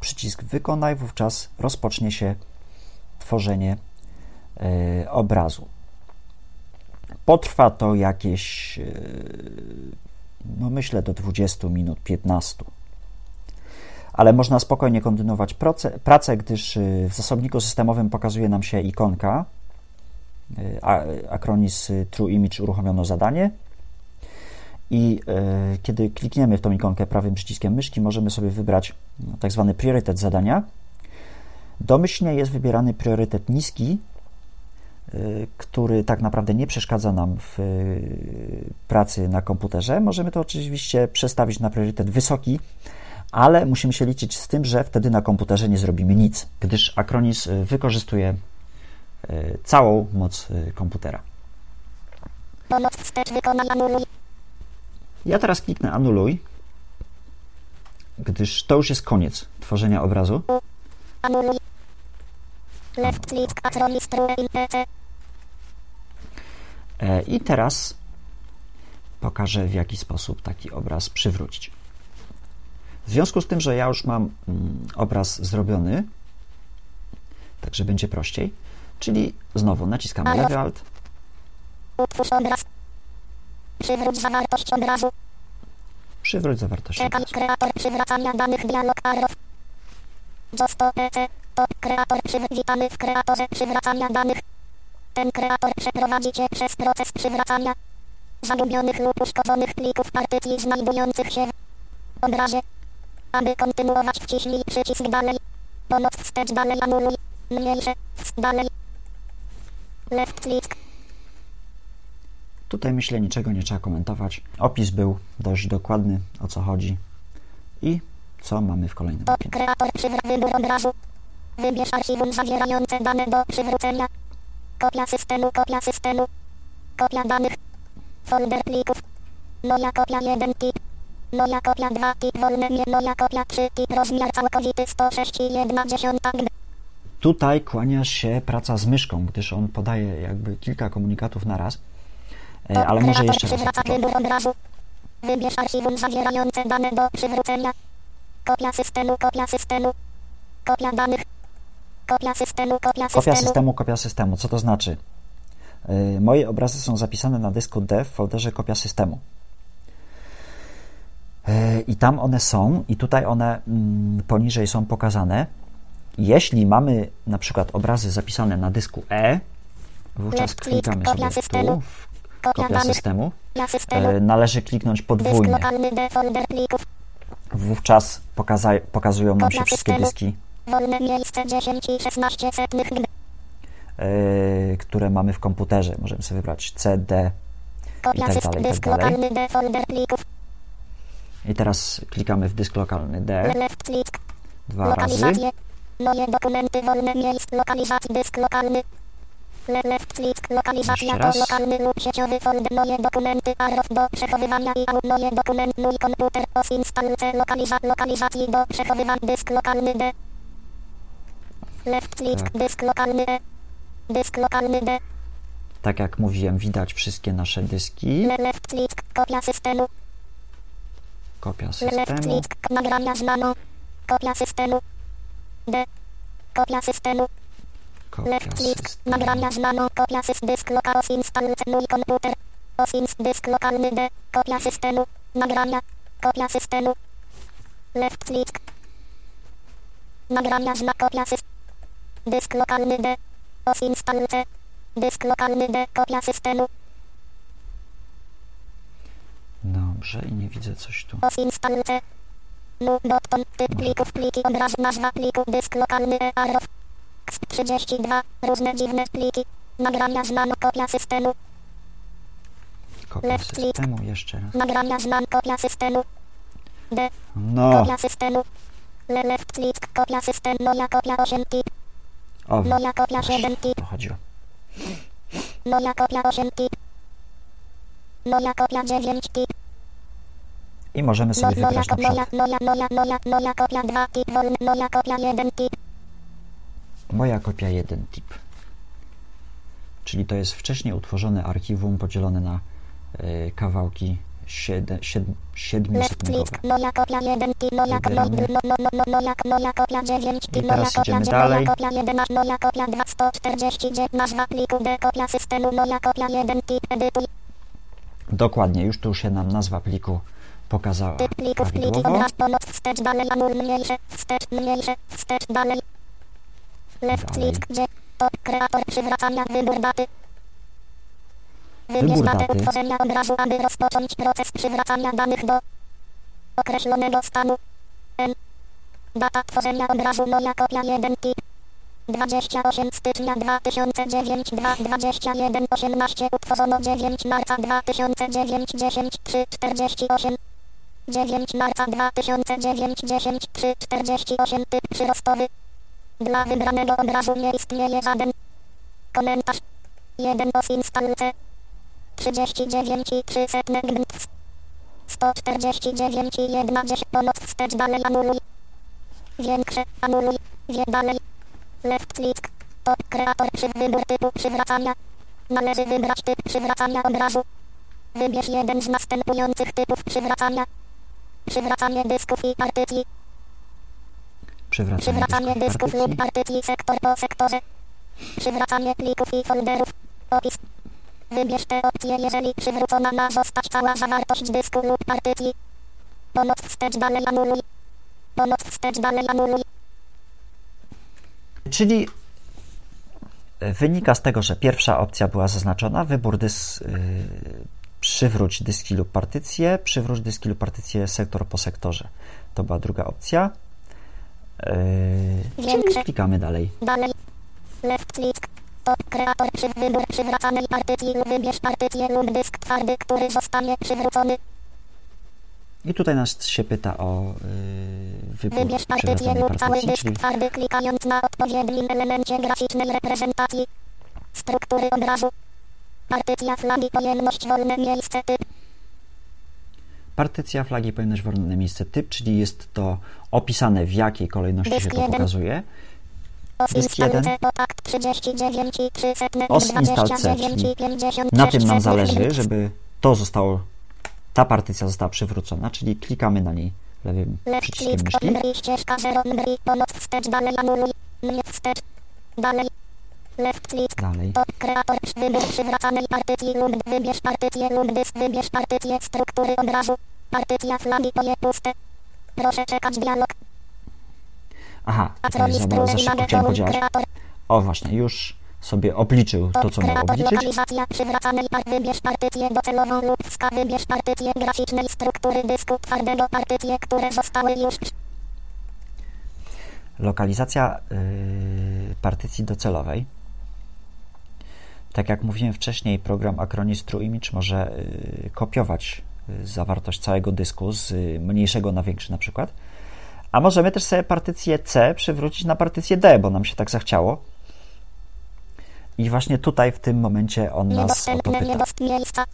przycisk wykonaj, wówczas rozpocznie się tworzenie e, obrazu. Potrwa to jakieś, e, no myślę, do 20 minut, 15. Ale można spokojnie kontynuować proce, pracę, gdyż e, w zasobniku systemowym pokazuje nam się ikonka. Acronis True Image uruchomiono zadanie. I e, kiedy klikniemy w tą ikonkę prawym przyciskiem myszki, możemy sobie wybrać no, tak zwany priorytet zadania. Domyślnie jest wybierany priorytet niski, e, który tak naprawdę nie przeszkadza nam w e, pracy na komputerze. Możemy to oczywiście przestawić na priorytet wysoki, ale musimy się liczyć z tym, że wtedy na komputerze nie zrobimy nic, gdyż Acronis wykorzystuje całą moc komputera. Ja teraz kliknę anuluj, gdyż to już jest koniec tworzenia obrazu. E, I teraz pokażę, w jaki sposób taki obraz przywrócić. W związku z tym, że ja już mam mm, obraz zrobiony, także będzie prościej, czyli znowu naciskamy lewy alt, obraz. Przywróć zawartość obrazu. przywróć zawartość Czekaj obrazu. kreator przywracania danych dialog arrow. JOS to PC. To kreator przyw- witamy w kreatorze przywracania danych. Ten kreator przeprowadzi cię przez proces przywracania. zagubionych lub uszkodzonych plików partycji znajdujących się w obrazie. Aby kontynuować wciśnij przycisk dalej. Pomoc wstecz dalej anuluj. Mniejsze. Dalej. Left click. Tutaj myślę niczego nie trzeba komentować. Opis był dość dokładny, o co chodzi i co mamy w kolejnym kreator przywr- wybór obrazu. Wybierz archiwum zawierające dane do przywrócenia. Kopia systemu, kopia systemu. Kopia danych. Folder plików. Moja kopia 1 tip. Moja kopia 2 tip wolne nie kopia 3 tip rozmiar całkowity 106 i 1 dziesiąta gb. Tutaj kłania się praca z myszką, gdyż on podaje jakby kilka komunikatów na raz. E, Ale może jeszcze raz. wybór obrazu. Wybierz archiwum zawierające dane do przywrócenia. Kopia systemu, kopia systemu. Kopia danych. Kopia systemu, kopia systemu. Kopia systemu, kopia systemu. Co to znaczy? Yy, Moje obrazy są zapisane na dysku D w folderze kopia systemu. Yy, I tam one są, i tutaj one mm, poniżej są pokazane. Jeśli mamy na przykład obrazy zapisane na dysku E, wówczas klikamy sobie tu, systemu. w Kopia systemu. Yy, Należy kliknąć podwójnie. Wówczas pokaza- pokazują nam się wszystkie dyski, Wolne miejsce 10 i 16 setnych gb. yy, które mamy w komputerze. Możemy sobie wybrać C, D, Kopia tak dalej, i tak dalej. I teraz klikamy w dysk lokalny D dwa razy. Moje dokumenty wolne miejsc lokalizacji dysk lokalny. Le left click lokalizacja to lokalny lub sieciowy folder moje dokumenty arrow do przechowywania i au moje dokument mój komputer os install C lokaliza lokalizacji do przechowywania dysk lokalny D. Left click Tak. dysk lokalny E. Dysk lokalny D. Tak jak mówiłem, widać wszystkie nasze dyski. Le left click kopia systemu. Kopia Left systemu. click nagrania znano. Kopia systemu. D. Kopia systemu. Kopia Left click, systemu. nagrania znano, kopia sys dysk lokal install mój komputer, os ins dysk lokalny D, kopia systemu, nagrania, kopia systemu, left click, nagrania zna kopia sys, dysk lokalny D, os install C, dysk lokalny D, kopia systemu, Dobrze, i nie widzę coś tu. os install C, mu bottom, typ plików, pliki, obraz, nazwa pliku, dysk lokalny E, arrow, X32, różne dziwne pliki, nagrania znano, kopia systemu, Kopia Left click. systemu, jeszcze raz. Nagrania znam kopia systemu. D. No, Kopia systemu. Le left click. Kopia systemu. Moja kopia 8 tip. o, Moja kopia właśnie, 7 o tip. to chodziło. Moja kopia 8 tip. Moja kopia 9 tip. I możemy Mo, sobie moja, wybrać na moja, moja, moja, moja, moja kopia 2 tip. Wolny. Moja kopia 1 tip. Moja kopia 1 tip. Czyli to jest wcześniej utworzone archiwum podzielone na y, kawałki siedem, siedm, Left siedmiosekundkowe. click. Moja kopia 1 tip. Moja, kopia 9 I tip. Moja kopia, idziemy dzie- dalej. moja kopia 11. Moja kopia 2 149. Nazwa pliku D. Kopia systemu. Moja kopia 1 tip. Edytuj. Dokładnie, już tu się nam nazwa pliku pokazała plików, prawidłowo. wstecz, dalej, anul, mniejsze, wstecz, mniejsze, wstecz, dalej. Left click, gdzie, to, kreator przywracania, wybór daty. Wybierz datę utworzenia obrazu, aby rozpocząć proces przywracania danych do określonego stanu. N. Data tworzenia obrazu, moja kopia 1 tip. 28 stycznia 2009 2 21 18 utworzono 9 marca 2009 10 3 48 9 marca 2009 10 3 48 typ przyrostowy. Dla wybranego obrazu nie istnieje żaden komentarz. 1 os install C 39 i 3 setne gmtw 149 i 1 10 pomoc wstecz dalej anuluj. Większe anuluj. Wie dalej. Left click. To kreator przy wybór typu przywracania. Należy wybrać typ przywracania obrazu. Wybierz jeden z następujących typów przywracania. Przywracanie dysków i partycji. Przywracanie, Przywracanie dysków lub partycji sektor po sektorze. Przywracanie plików i folderów. Opis. Wybierz tę opcję, jeżeli przywrócona ma zostać cała zawartość dysku lub partycji. Pomoc wstecz dalej anuluj. Pomoc wstecz dalej anuluj. Czyli wynika z tego, że pierwsza opcja była zaznaczona, wybór dys, y, przywróć dyski lub partycję, przywróć dyski lub partycję sektor po sektorze. To była druga opcja. Yy, klikamy dalej. Dalej. Left click. To kreator przy wybór przywracanej partycji wybierz partycję lub dysk twardy, który zostanie przywrócony. I tutaj nas się pyta o yy, wybór Wybierz partycję lub cały dysk twardy klikając na odpowiednim elemencie graficznej reprezentacji. Struktury obrazu. Partycja flagi pojemność wolne miejsce typ. Partycja flagi pojemność wolne miejsce typ, czyli jest to opisane w jakiej kolejności się to pokazuje. Os Dysk install jeden. C potakt 39 i 300 Os install C, 29 czyli i 56 Na tym nam zależy, żeby to zostało, ta partycja została przywrócona, czyli klikamy na niej lewym przyciskiem myszki. on ścieżka 0 bri pomoc wstecz dalej left click Dalej. to kreator przywracanej partycji lub wybierz partycję lub dysk wybierz partycję struktury obrazu partycja flagi poje puste proszę czekać dialog Aha, tutaj za, strony szybko chciałem podziałać. O właśnie, już sobie obliczył to, co miał obliczyć. wybierz partycję docelową lub wybierz partycję graficznej struktury dysku twardego partycje które zostały już Lokalizacja yy, partycji docelowej. Tak jak mówiłem wcześniej, program Acronis True Image może yy, kopiować yy, zawartość całego dysku z yy, mniejszego na większy na przykład. A możemy też sobie partycję C przywrócić na partycję D, bo nam się tak zachciało. I właśnie tutaj w tym momencie on nas o to Niedostępne pyta. niedost miejsca.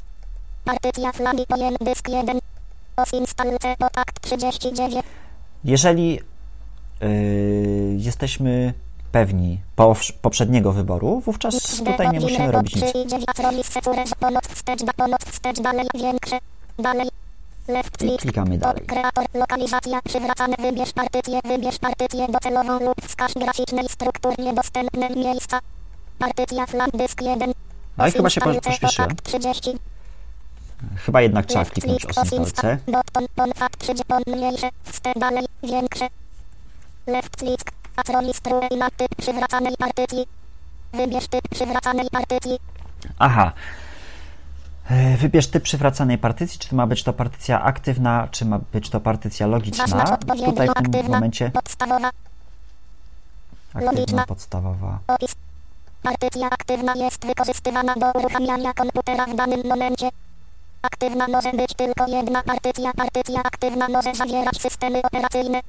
Partycja flagi pojem dysk 1. Os install C potakt 39. Jeżeli yy, jesteśmy pewni po, poprzedniego wyboru, wówczas tutaj nie musimy robić nic. I klikamy dalej. kreator lokalizacja przywracane wybierz partycję wybierz partycję docelową lub wskaż graficznej struktur niedostępne miejsca. Partycja dysk 1. No i chyba się pośpieszyłem. potakt 30. Chyba jednak trzeba kliknąć o os symbol C. insta- bot, pon, pon, fat, przydzie, pon, mniejsze, wste, dalej, większe. Left click, patronis, true i typ przywracanej partycji. Wybierz typ przywracanej partycji. Aha. E, Wybierz typ przywracanej partycji, czy to ma być to partycja aktywna, czy ma być to partycja logiczna. Tutaj w tym aktywna, momencie podstawowa, aktywna, podstawowa. opis. Partycja aktywna jest wykorzystywana do uruchamiania komputera w danym momencie. Aktywna może być tylko jedna partycja. Partycja aktywna może zawierać systemy operacyjne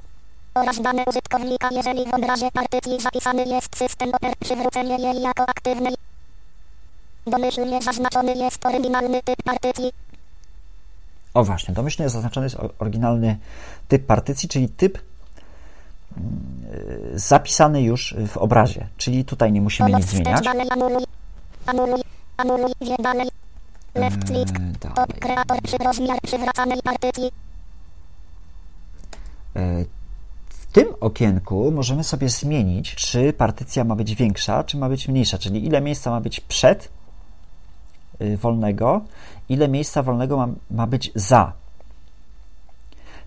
oraz dane użytkownika, jeżeli w obrazie partycji zapisany jest system oper. Przywrócenie jej jako aktywnej. Domyślnie zaznaczony jest oryginalny typ partycji. O właśnie, domyślnie zaznaczony jest oryginalny typ partycji, czyli typ mm, e, zapisany już w obrazie, czyli tutaj nie musimy nic zmieniać. Left click. E, Top dalej. kreator przy rozmiar przywracanej partycji. W tym okienku możemy sobie zmienić, czy partycja ma być większa, czy ma być mniejsza, czyli ile miejsca ma być przed y, wolnego, ile miejsca wolnego ma, ma być za.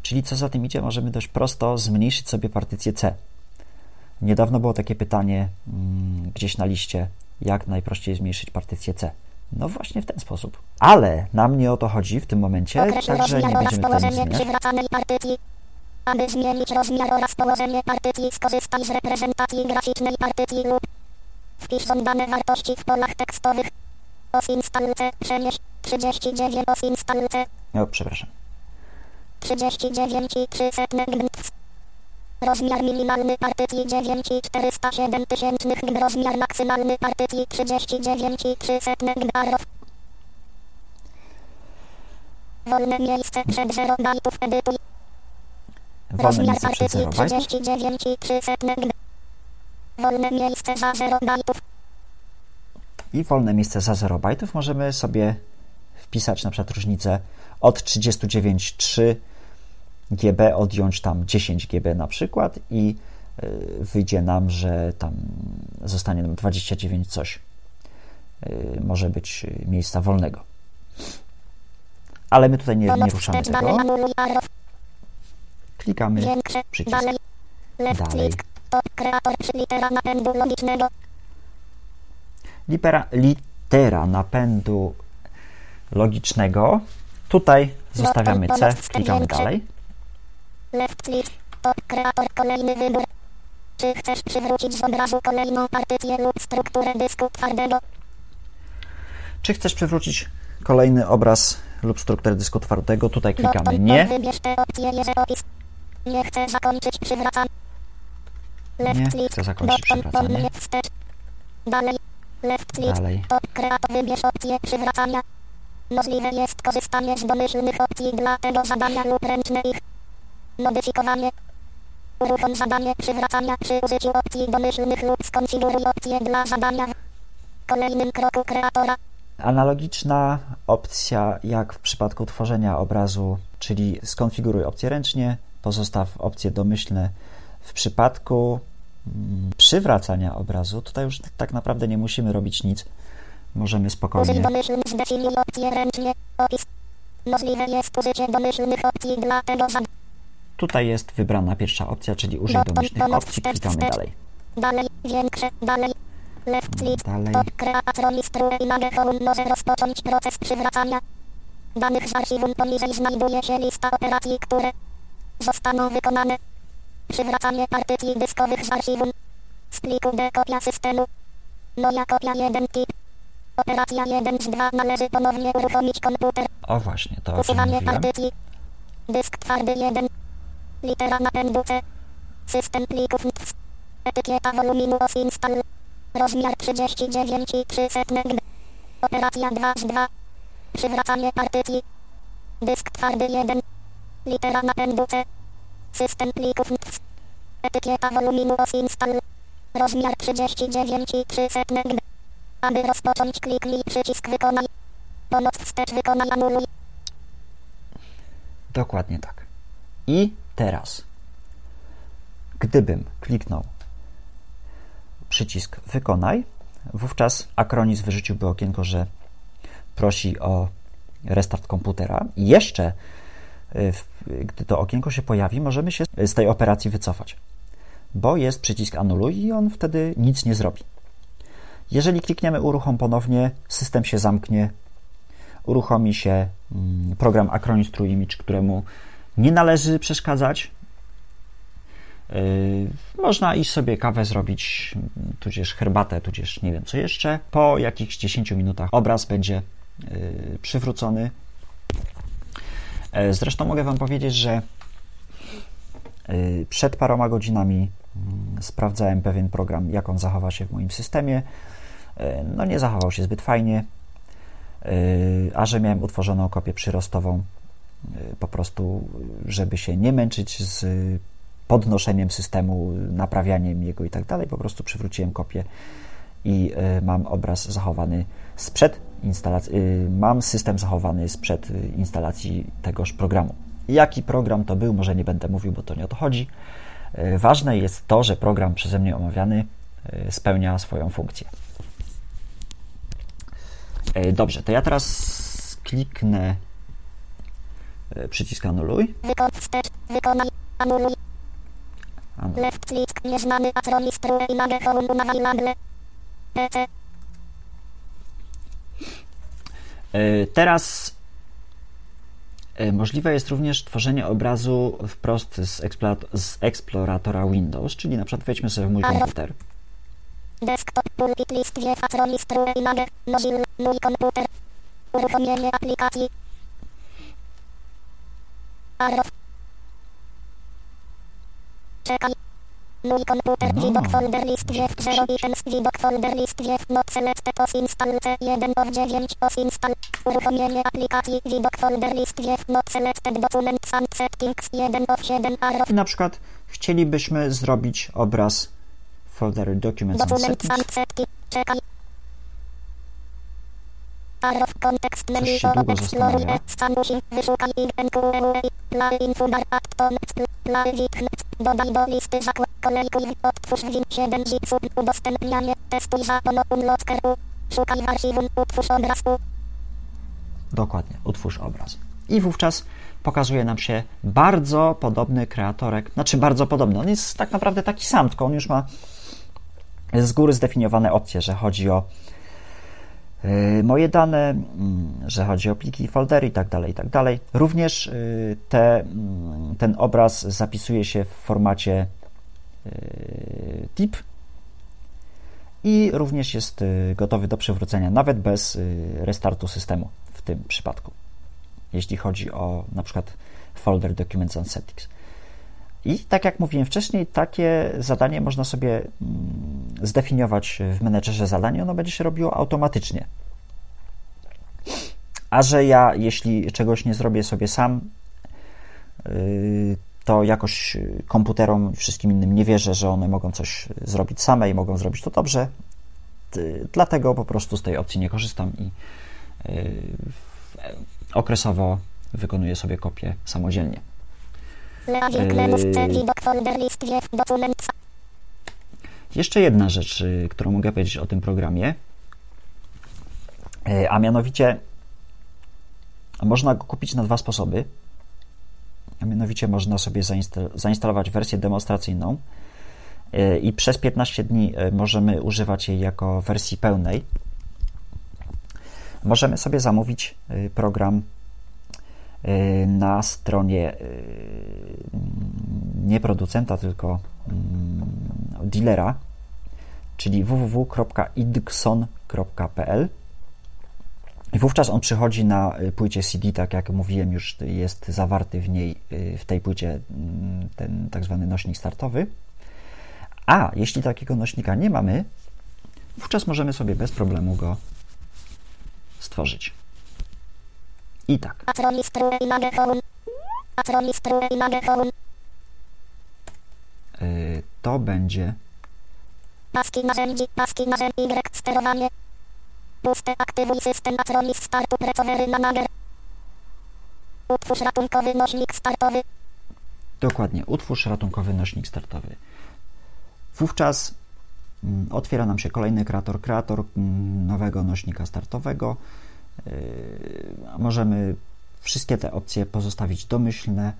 Czyli co za tym idzie, możemy dość prosto zmniejszyć sobie partycję C. Niedawno było takie pytanie mm, gdzieś na liście, jak najprościej zmniejszyć partycję C. No właśnie w ten sposób. Ale nam nie o to chodzi w tym momencie, Określ także nie będziemy tutaj nic zmieniać. Aby zmienić rozmiar oraz położenie partycji, skorzystaj z reprezentacji graficznej partycji lub wpisz żądane wartości w polach tekstowych. Os install C, przenieś 39 os install C, O, przepraszam. 39 i 300 gbnc. Rozmiar minimalny partycji 9 i 407 tysięcznych. Rozmiar maksymalny partycji 39 i 300 gbarów. Wolne miejsce przed 0 bajtów edytuj. Wolne miejsce przed partycji 0 bajtów. 39 i 300 gb. Wolne miejsce za 0 bajtów. i wolne miejsce za 0 bajtów możemy sobie wpisać na przykład różnicę od 39,3 GB odjąć tam 10 GB na przykład i y, wyjdzie nam, że tam zostanie nam 29 coś. Y, Może być miejsca wolnego. Ale my tutaj nie, nie ruszamy tego. Klikamy Większe. przycisk. Dalej. Left Dalej. click. To kreator przy litera napędu logicznego. Litera, litera napędu logicznego. Tutaj zostawiamy C, klikamy dalej. Left click. Kreator kolejny wybór. Czy chcesz przywrócić z obrazu kolejną partycję lub strukturę dysku twardego? Czy chcesz przywrócić kolejny obraz lub strukturę dysku twardego? Tutaj klikamy nie. Nie chcę zakończyć przywracania. Left Nie click. chcę zakończyć przywracanie. wstecz. Dalej. Left click. Dalej. To kreator wybierz opcję przywracania. Możliwe jest korzystanie z domyślnych opcji dla tego zadania lub ręczne ich modyfikowanie. Uruchom zadanie przywracania przy użyciu opcji domyślnych lub skonfiguruj opcję dla zadania w kolejnym kroku kreatora. Analogiczna opcja jak w przypadku tworzenia obrazu, czyli skonfiguruj opcję ręcznie, pozostaw opcje domyślne. W przypadku mm, przywracania obrazu, tutaj już tak naprawdę nie musimy robić nic. Możemy spokojnie. Tutaj jest wybrana pierwsza opcja, czyli użyj domyślnych opcji. Klikamy dalej. Dalej, większe, dalej. Left click, Dalej. to kreator listruje i nagle home może rozpocząć proces przywracania. Danych z archiwum poniżej znajduje się lista operacji, które zostaną wykonane. Przywracanie partycji dyskowych z archiwum. Z pliku D kopia systemu. Moja kopia 1 tip. Operacja 1 z 2 należy ponownie uruchomić komputer. O właśnie, to Usuwanie partycji. Dysk twardy 1. Litera napędu C. System plików NTFS. Etykieta woluminu OS install. Rozmiar 39,3 GB. Operacja 2 z 2. Przywracanie partycji. Dysk twardy 1. Litera napędu C. System plików NTFS. Etykieta woluminu OS install. Rozmiar 39,3 GB. Aby rozpocząć kliknij przycisk wykonaj. Pomoc wstecz wykonaj anuluj. Dokładnie tak. I teraz, gdybym kliknął przycisk wykonaj, wówczas Acronis wyrzuciłby okienko, że prosi o restart komputera. I jeszcze, gdy to okienko się pojawi, możemy się z tej operacji wycofać, bo jest przycisk anuluj i on wtedy nic nie zrobi. Jeżeli klikniemy uruchom ponownie, system się zamknie, uruchomi się mm, program Acronis True Image, któremu nie należy przeszkadzać. Yy, Można iść sobie kawę zrobić, tudzież herbatę, tudzież nie wiem co jeszcze. Po jakichś 10 minutach obraz będzie yy, przywrócony. Yy, Zresztą mogę Wam powiedzieć, że yy, przed paroma godzinami mm, sprawdzałem pewien program, jak on zachowa się w moim systemie. Yy, No nie zachował się zbyt fajnie, a że miałem utworzoną kopię przyrostową, po prostu, żeby się nie męczyć z podnoszeniem systemu, naprawianiem jego i tak dalej, po prostu przywróciłem kopię i yy, mam obraz zachowany sprzed instalacji, yy, mam system zachowany sprzed yy, instalacji tegoż programu. Jaki program to był, może nie będę mówił, bo to nie o to chodzi. Yy, Ważne jest to, że program przeze mnie omawiany yy, spełnia swoją funkcję. E, Dobrze, to ja teraz kliknę e, przycisk anuluj. Wykonaj, anuluj, left click, nieznany i nagle home. E, Teraz e, możliwe jest również tworzenie obrazu wprost z, z eksploratora Windows, czyli na przykład wejdźmy sobie w mój komputer. desktop, pulpit list, mój komputer. Uruchomienie aplikacji. Arrow. Czekaj. Mój komputer, No. widok folder list, wie, 0 items, widok folder list, wie, not select, os install, C1 of 9, os install. Uruchomienie aplikacji, widok folder list, not selected, and settings, 1 of 7, arrow. I na przykład chcielibyśmy zrobić obraz w folderu Documents and Dokument Settings. Czekaj. Arrow kontekst menu Wyszukaj Dodaj do listy zakład Kolejkuj Odtwórz win 7 zipsub Udostępnianie Testuj za ono unlocker Szukaj w archiwum Utwórz obraz Dokładnie, utwórz obraz. I wówczas pokazuje nam się bardzo podobny kreatorek, znaczy bardzo podobny. On jest tak naprawdę taki sam, tylko on już ma z góry zdefiniowane opcje, że chodzi o moje dane, mm, że chodzi o pliki, foldery itd., tak itd. Tak Również y, te, mm, ten obraz zapisuje się w formacie TIP i również jest gotowy do przywrócenia, nawet bez restartu systemu w tym przypadku, jeśli chodzi o na przykład folder Documents and Settings. I tak jak mówiłem wcześniej, takie zadanie można sobie mm, zdefiniować w menedżerze zadań, ono będzie się robiło automatycznie. A że ja, jeśli czegoś nie zrobię sobie sam, yy, to jakoś komputerom i wszystkim innym nie wierzę, że one mogą coś zrobić same i mogą zrobić to dobrze. Dlatego po prostu z tej opcji nie korzystam i yy, okresowo wykonuję sobie kopię samodzielnie. Jeszcze jedna rzecz, y, którą mogę powiedzieć o tym programie, y, a mianowicie można go kupić na dwa sposoby. A mianowicie można sobie zainstalować wersję demonstracyjną y, i przez 15 dni możemy używać jej jako wersji pełnej. Możemy sobie zamówić program na stronie y, nie producenta, tylko mm, dealera, czyli www.idxon.pl i wówczas on przychodzi na y, płycie CD, tak jak mówiłem, już jest zawarty w niej, w tej płycie mm, ten tak zwany nośnik startowy. A jeśli takiego nośnika nie mamy, wówczas możemy sobie bez problemu go stworzyć. I tak. Yy, to będzie. Paski narzędzi, paski narzędzi, Y, sterowanie. Puste, aktywuj system Atronis startu, recovery na nager. Utwórz ratunkowy nośnik startowy. Dokładnie, utwórz ratunkowy nośnik startowy. Wówczas mm, otwiera nam się kolejny kreator, kreator mm, nowego nośnika startowego. Yy, możemy wszystkie te opcje pozostawić domyślne.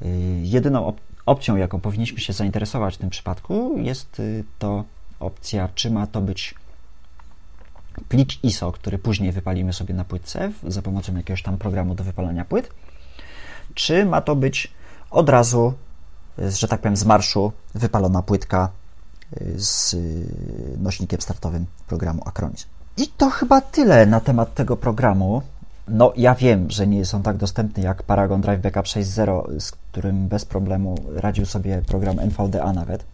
Yy, jedyną op opcją, jaką powinniśmy się zainteresować w tym przypadku, jest yy, to opcja, czy ma to być plik ISO, który później wypalimy sobie na płytce za pomocą jakiegoś tam programu do wypalania płyt, czy ma to być od razu, że tak powiem, z marszu wypalona płytka z nośnikiem startowym programu Acronis. I to chyba tyle na temat tego programu. No, ja wiem, że nie jest on tak dostępny jak Paragon Drive Backup 6.0, z którym bez problemu radził sobie program NVDA nawet,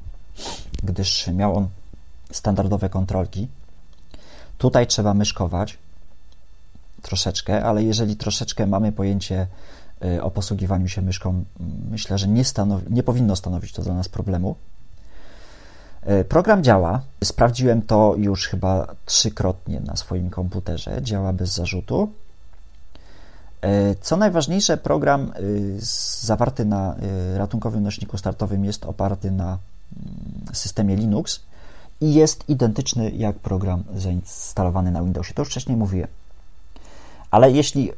gdyż miał on standardowe kontrolki. Tutaj trzeba myszkować troszeczkę, ale jeżeli troszeczkę mamy pojęcie y, o posługiwaniu się myszką, myślę, że nie, stanowi, nie powinno stanowić to dla nas problemu. E, program działa. Sprawdziłem to już chyba trzykrotnie na swoim komputerze. Działa bez zarzutu. E, co najważniejsze, program e, zawarty na ratunkowym nośniku startowym jest oparty na mm, systemie Linux i jest identyczny jak program zainstalowany na Windowsie. To już wcześniej mówiłem. Ale jeśli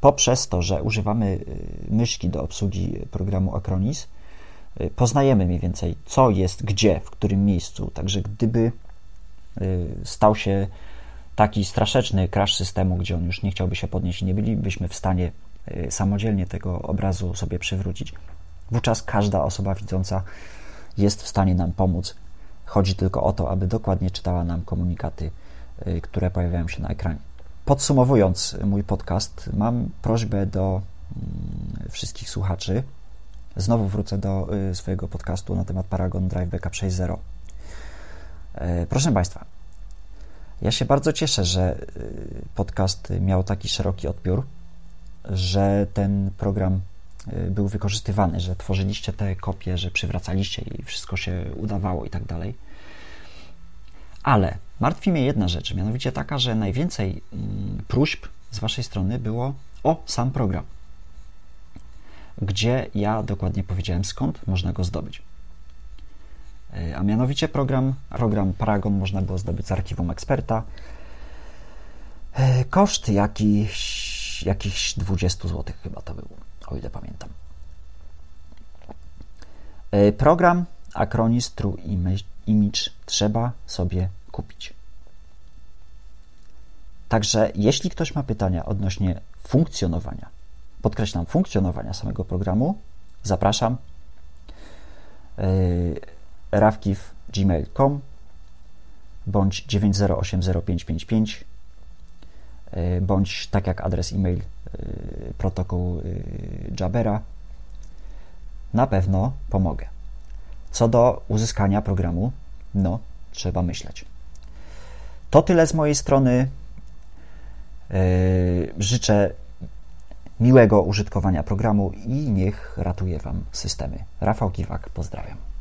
poprzez to, że używamy myszki do obsługi programu Acronis, Y, poznajemy mniej więcej, co jest gdzie, w którym miejscu. Także gdyby y, stał się taki straszeczny crash systemu, gdzie on już nie chciałby się podnieść i nie bylibyśmy w stanie y, samodzielnie tego obrazu sobie przywrócić, wówczas każda osoba widząca jest w stanie nam pomóc. Chodzi tylko o to, aby dokładnie czytała nam komunikaty, które pojawiają się na ekranie. Podsumowując mój podcast, mam prośbę do mm, wszystkich słuchaczy, Znowu wrócę do y, swojego podcastu na temat Paragon Drive Backup 6.0. E, proszę Państwa, ja się bardzo cieszę, że y, podcast miał taki szeroki odbiór, że ten program y, był wykorzystywany, że tworzyliście te kopie, że przywracaliście i wszystko się udawało i tak dalej. Ale martwi mnie jedna rzecz, mianowicie taka, że najwięcej mm, próśb z Waszej strony było o sam program gdzie ja dokładnie powiedziałem skąd można go zdobyć. E, a mianowicie program, program Paragon można było zdobyć z archiwum eksperta. E, koszt jakiś, jakichś 20 zł chyba to był, o ile pamiętam. E, program Acronis True Image trzeba sobie kupić. Także jeśli ktoś ma pytania odnośnie funkcjonowania, podkreślam, funkcjonowania samego programu, zapraszam yy, rawkiw.gmail.com bądź 9080555 yy, bądź tak jak adres e-mail yy, protokół Jabera na pewno pomogę. Co do uzyskania programu, no, trzeba myśleć. To tyle z mojej strony. Życzę miłego użytkowania programu i niech ratuje Wam systemy. Rafał Kiwak, pozdrawiam.